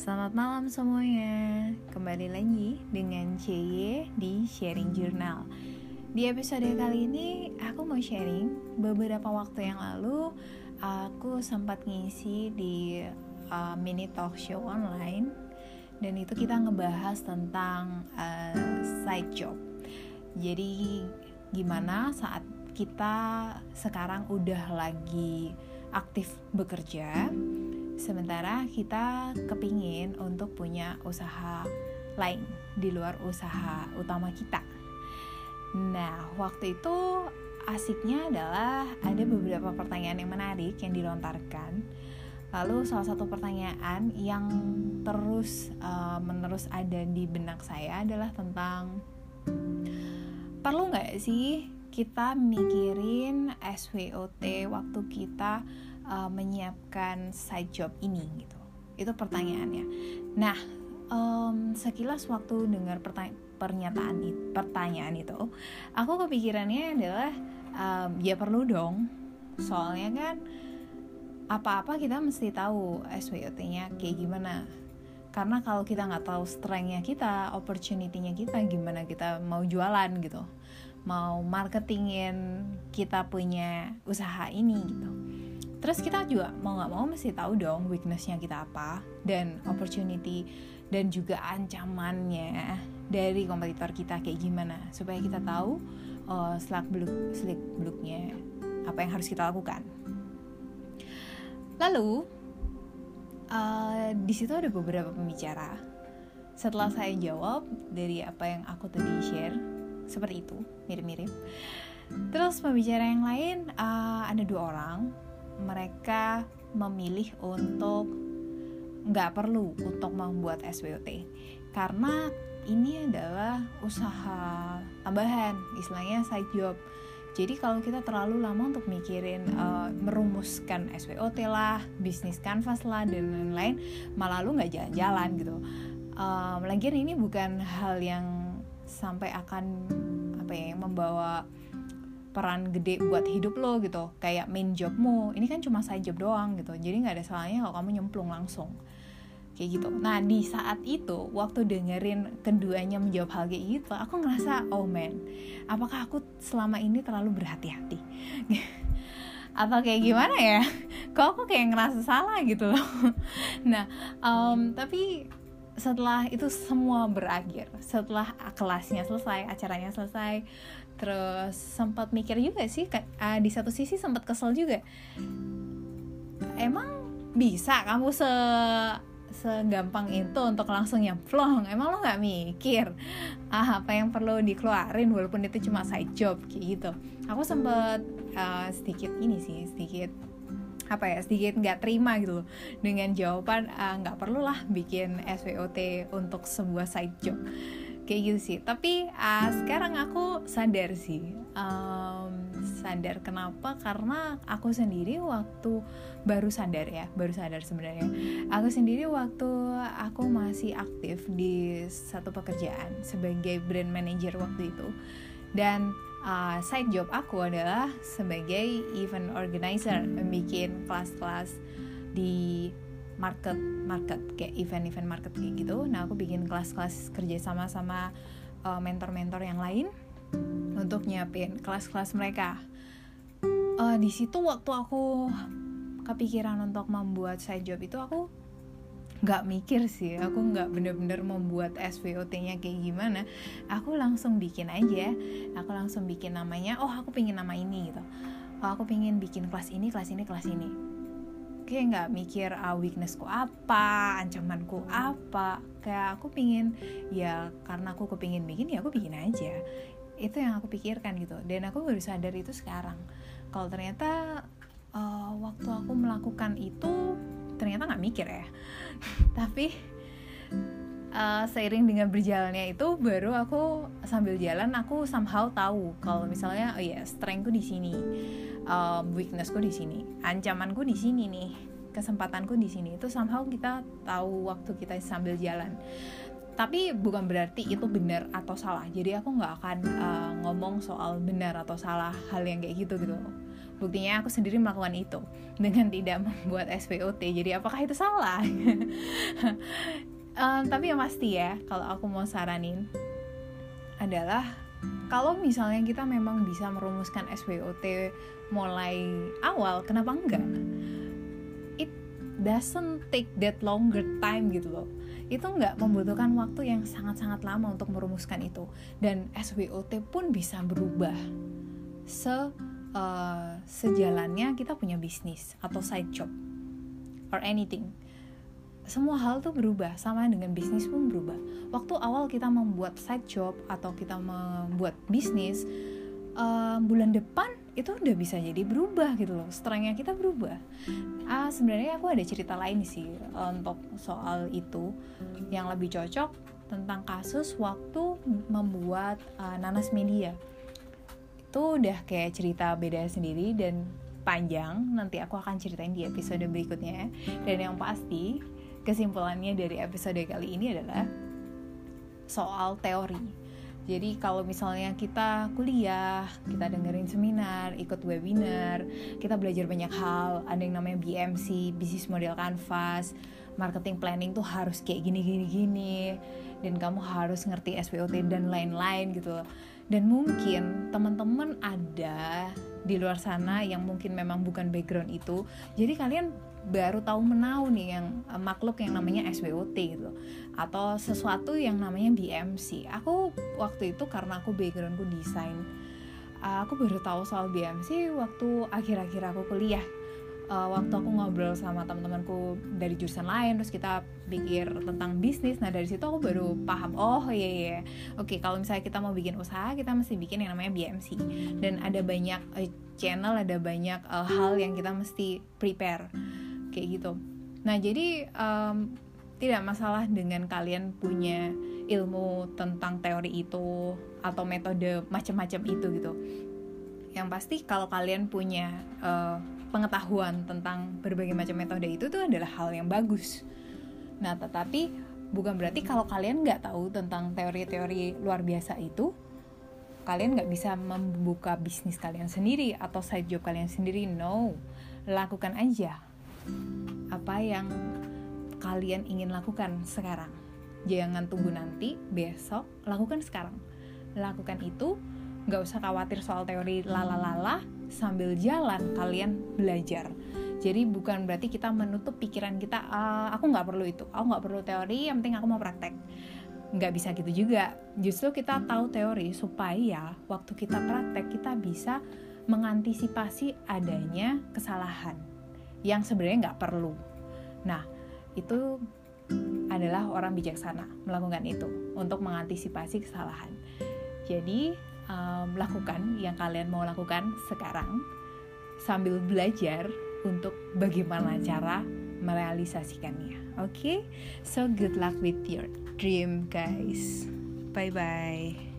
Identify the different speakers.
Speaker 1: Selamat malam semuanya. Kembali lagi dengan CY di Sharing Journal. Di episode kali ini aku mau sharing Beberapa waktu yang lalu Aku sempat ngisi di uh, mini talk show online Dan itu kita ngebahas tentang uh, side job. Jadi gimana saat kita sekarang udah lagi aktif bekerja sementara kita kepingin untuk punya usaha lain di luar usaha utama kita. Nah, waktu itu asiknya adalah ada beberapa pertanyaan yang menarik yang dilontarkan. Lalu salah satu pertanyaan yang terus uh, menerus ada di benak saya adalah tentang perlu nggak sih kita mikirin SWOT waktu kita uh, menyiapkan side job ini gitu. Itu pertanyaannya. Nah um, sekilas waktu dengar pernyataan itu, pertanyaan itu aku kepikirannya adalah um, ya perlu dong. Soalnya kan apa-apa kita mesti tahu SWOT-nya kayak gimana. Karena kalau kita nggak tahu strength-nya kita, opportunity-nya kita, gimana kita mau jualan gitu, mau marketingin kita punya usaha ini gitu terus kita juga mau nggak mau mesti tahu dong weaknessnya kita apa dan opportunity dan juga ancamannya dari kompetitor kita kayak gimana. Supaya kita tahu uh, selak beluk selik beluknya apa yang harus kita lakukan. Lalu uh, di situ ada beberapa pembicara. Setelah saya jawab dari apa yang aku tadi share seperti itu mirip-mirip. Terus pembicara yang lain uh, ada dua orang mereka memilih untuk nggak perlu untuk membuat SWOT karena ini adalah usaha tambahan istilahnya side job. Jadi kalau kita terlalu lama untuk mikirin uh, merumuskan SWOT lah bisnis canvas lah dan lain-lain malah lu nggak jalan-jalan gitu. Um, lagian ini bukan hal yang sampai akan apa ya membawa peran gede buat hidup lo gitu. Kayak main jobmu ini kan cuma side job doang gitu. Jadi nggak ada salahnya kalau kamu nyemplung langsung. Kayak gitu. Nah di saat itu waktu dengerin keduanya menjawab hal kayak gitu aku ngerasa oh man apakah aku selama ini terlalu berhati-hati? Atau kayak gimana ya? Kok aku kayak ngerasa salah gitu loh? Nah um, tapi setelah itu semua berakhir setelah kelasnya selesai acaranya selesai terus sempat mikir juga sih uh, di satu sisi sempat kesel juga. Emang bisa kamu se segampang itu untuk langsung nyemplung? Emang lo nggak mikir ah, apa yang perlu dikeluarin walaupun itu cuma side job kayak gitu? Aku sempat uh, sedikit ini sih sedikit apa ya sedikit nggak terima gitu loh. Dengan jawaban nggak uh, perlu lah bikin SWOT untuk sebuah side job. Kayak gitu sih. Tapi uh, sekarang aku sadar sih um, sadar kenapa? Karena aku sendiri waktu baru sadar ya baru sadar sebenarnya. Aku sendiri waktu aku masih aktif di satu pekerjaan sebagai brand manager waktu itu. Dan uh, side job aku adalah sebagai event organizer membuat kelas-kelas di market market kayak event-event market kayak gitu. Nah aku bikin kelas-kelas kerja sama sama uh, mentor-mentor yang lain untuk nyiapin kelas-kelas mereka. Uh, di situ waktu aku kepikiran untuk membuat side job itu aku nggak mikir sih aku nggak bener-bener membuat SWOT-nya kayak gimana. Aku langsung bikin aja aku langsung bikin namanya oh aku pingin nama ini gitu. Oh, aku pingin bikin kelas ini kelas ini kelas ini. Kayak nggak mikir ah, weaknessku apa ancamanku apa. Kayak aku pingin ya karena aku kepingin bikin ya aku bikin aja. Itu yang aku pikirkan gitu. Dan aku baru sadar itu sekarang. Kalau ternyata uh, waktu aku melakukan itu ternyata nggak mikir ya. Tapi uh, seiring dengan berjalannya itu baru aku sambil jalan aku somehow tahu kalau misalnya oh ya yeah, strengthku di sini um, weaknessku di sini ancamanku di sini nih kesempatanku di sini itu somehow kita tahu waktu kita sambil jalan. Tapi bukan berarti itu benar atau salah. Jadi aku nggak akan uh, ngomong soal benar atau salah hal yang kayak gitu gitu buktinya aku sendiri melakukan itu dengan tidak membuat SPOT jadi apakah itu salah? Um, tapi yang pasti ya kalau aku mau saranin adalah kalau misalnya kita memang bisa merumuskan SWOT mulai awal kenapa enggak? It doesn't take that longer time gitu loh. Itu nggak membutuhkan waktu yang sangat-sangat lama untuk merumuskan itu. Dan SWOT pun bisa berubah se uh, sejalannya kita punya bisnis atau side job or anything. Semua hal tuh berubah sama dengan bisnis pun berubah. Waktu awal kita membuat side job atau kita membuat bisnis uh, bulan depan itu udah bisa jadi berubah gitu loh. Strengthnya kita berubah. Ah sebenarnya aku ada cerita lain sih untuk soal itu. Yang lebih cocok tentang kasus waktu membuat uh, nanas media itu udah kayak cerita beda sendiri dan panjang. Nanti aku akan ceritain di episode berikutnya. Dan yang pasti kesimpulannya dari episode kali ini adalah soal teori. Jadi kalau misalnya kita kuliah, kita dengerin seminar, ikut webinar, kita belajar banyak hal, ada yang namanya BMC, Business Model Canvas, marketing planning tuh harus kayak gini gini gini. Dan kamu harus ngerti SWOT dan lain-lain gitu. Dan mungkin teman-teman ada di luar sana yang mungkin memang bukan background itu. Jadi kalian baru tahu menau nih yang uh, makhluk yang namanya SWOT gitu. Atau sesuatu yang namanya BMC aku waktu itu karena aku backgroundku desain uh, aku baru tahu soal BMC waktu akhir-akhir aku kuliah uh, waktu aku ngobrol sama teman-temanku dari jurusan lain terus kita pikir tentang bisnis nah dari situ aku baru paham oh iya iya oke kalau misalnya kita mau bikin usaha kita mesti bikin yang namanya BMC dan ada banyak uh, channel ada banyak uh, hal yang kita mesti prepare kayak gitu. Nah jadi um, tidak masalah dengan kalian punya ilmu tentang teori itu atau metode macam-macam itu gitu. Yang pasti kalau kalian punya uh, pengetahuan tentang berbagai macam metode itu tuh adalah hal yang bagus nah tetapi bukan berarti kalau kalian nggak tahu tentang teori-teori luar biasa itu kalian nggak bisa membuka bisnis kalian sendiri atau side job kalian sendiri no lakukan aja apa yang kalian ingin lakukan sekarang. Jangan tunggu nanti, besok, lakukan sekarang. Lakukan itu, gak usah khawatir soal teori lala-lala, sambil jalan kalian belajar. Jadi bukan berarti kita menutup pikiran kita, ah, aku nggak perlu itu, aku nggak perlu teori, yang penting aku mau praktek. Nggak bisa gitu juga. Justru kita tahu teori supaya waktu kita praktek kita bisa mengantisipasi adanya kesalahan yang sebenarnya nggak perlu. Nah, itu adalah orang bijaksana melakukan itu untuk mengantisipasi kesalahan. Jadi, um, lakukan yang kalian mau lakukan sekarang sambil belajar untuk bagaimana cara merealisasikannya. Oke, okay? so good luck with your dream, guys. Bye bye.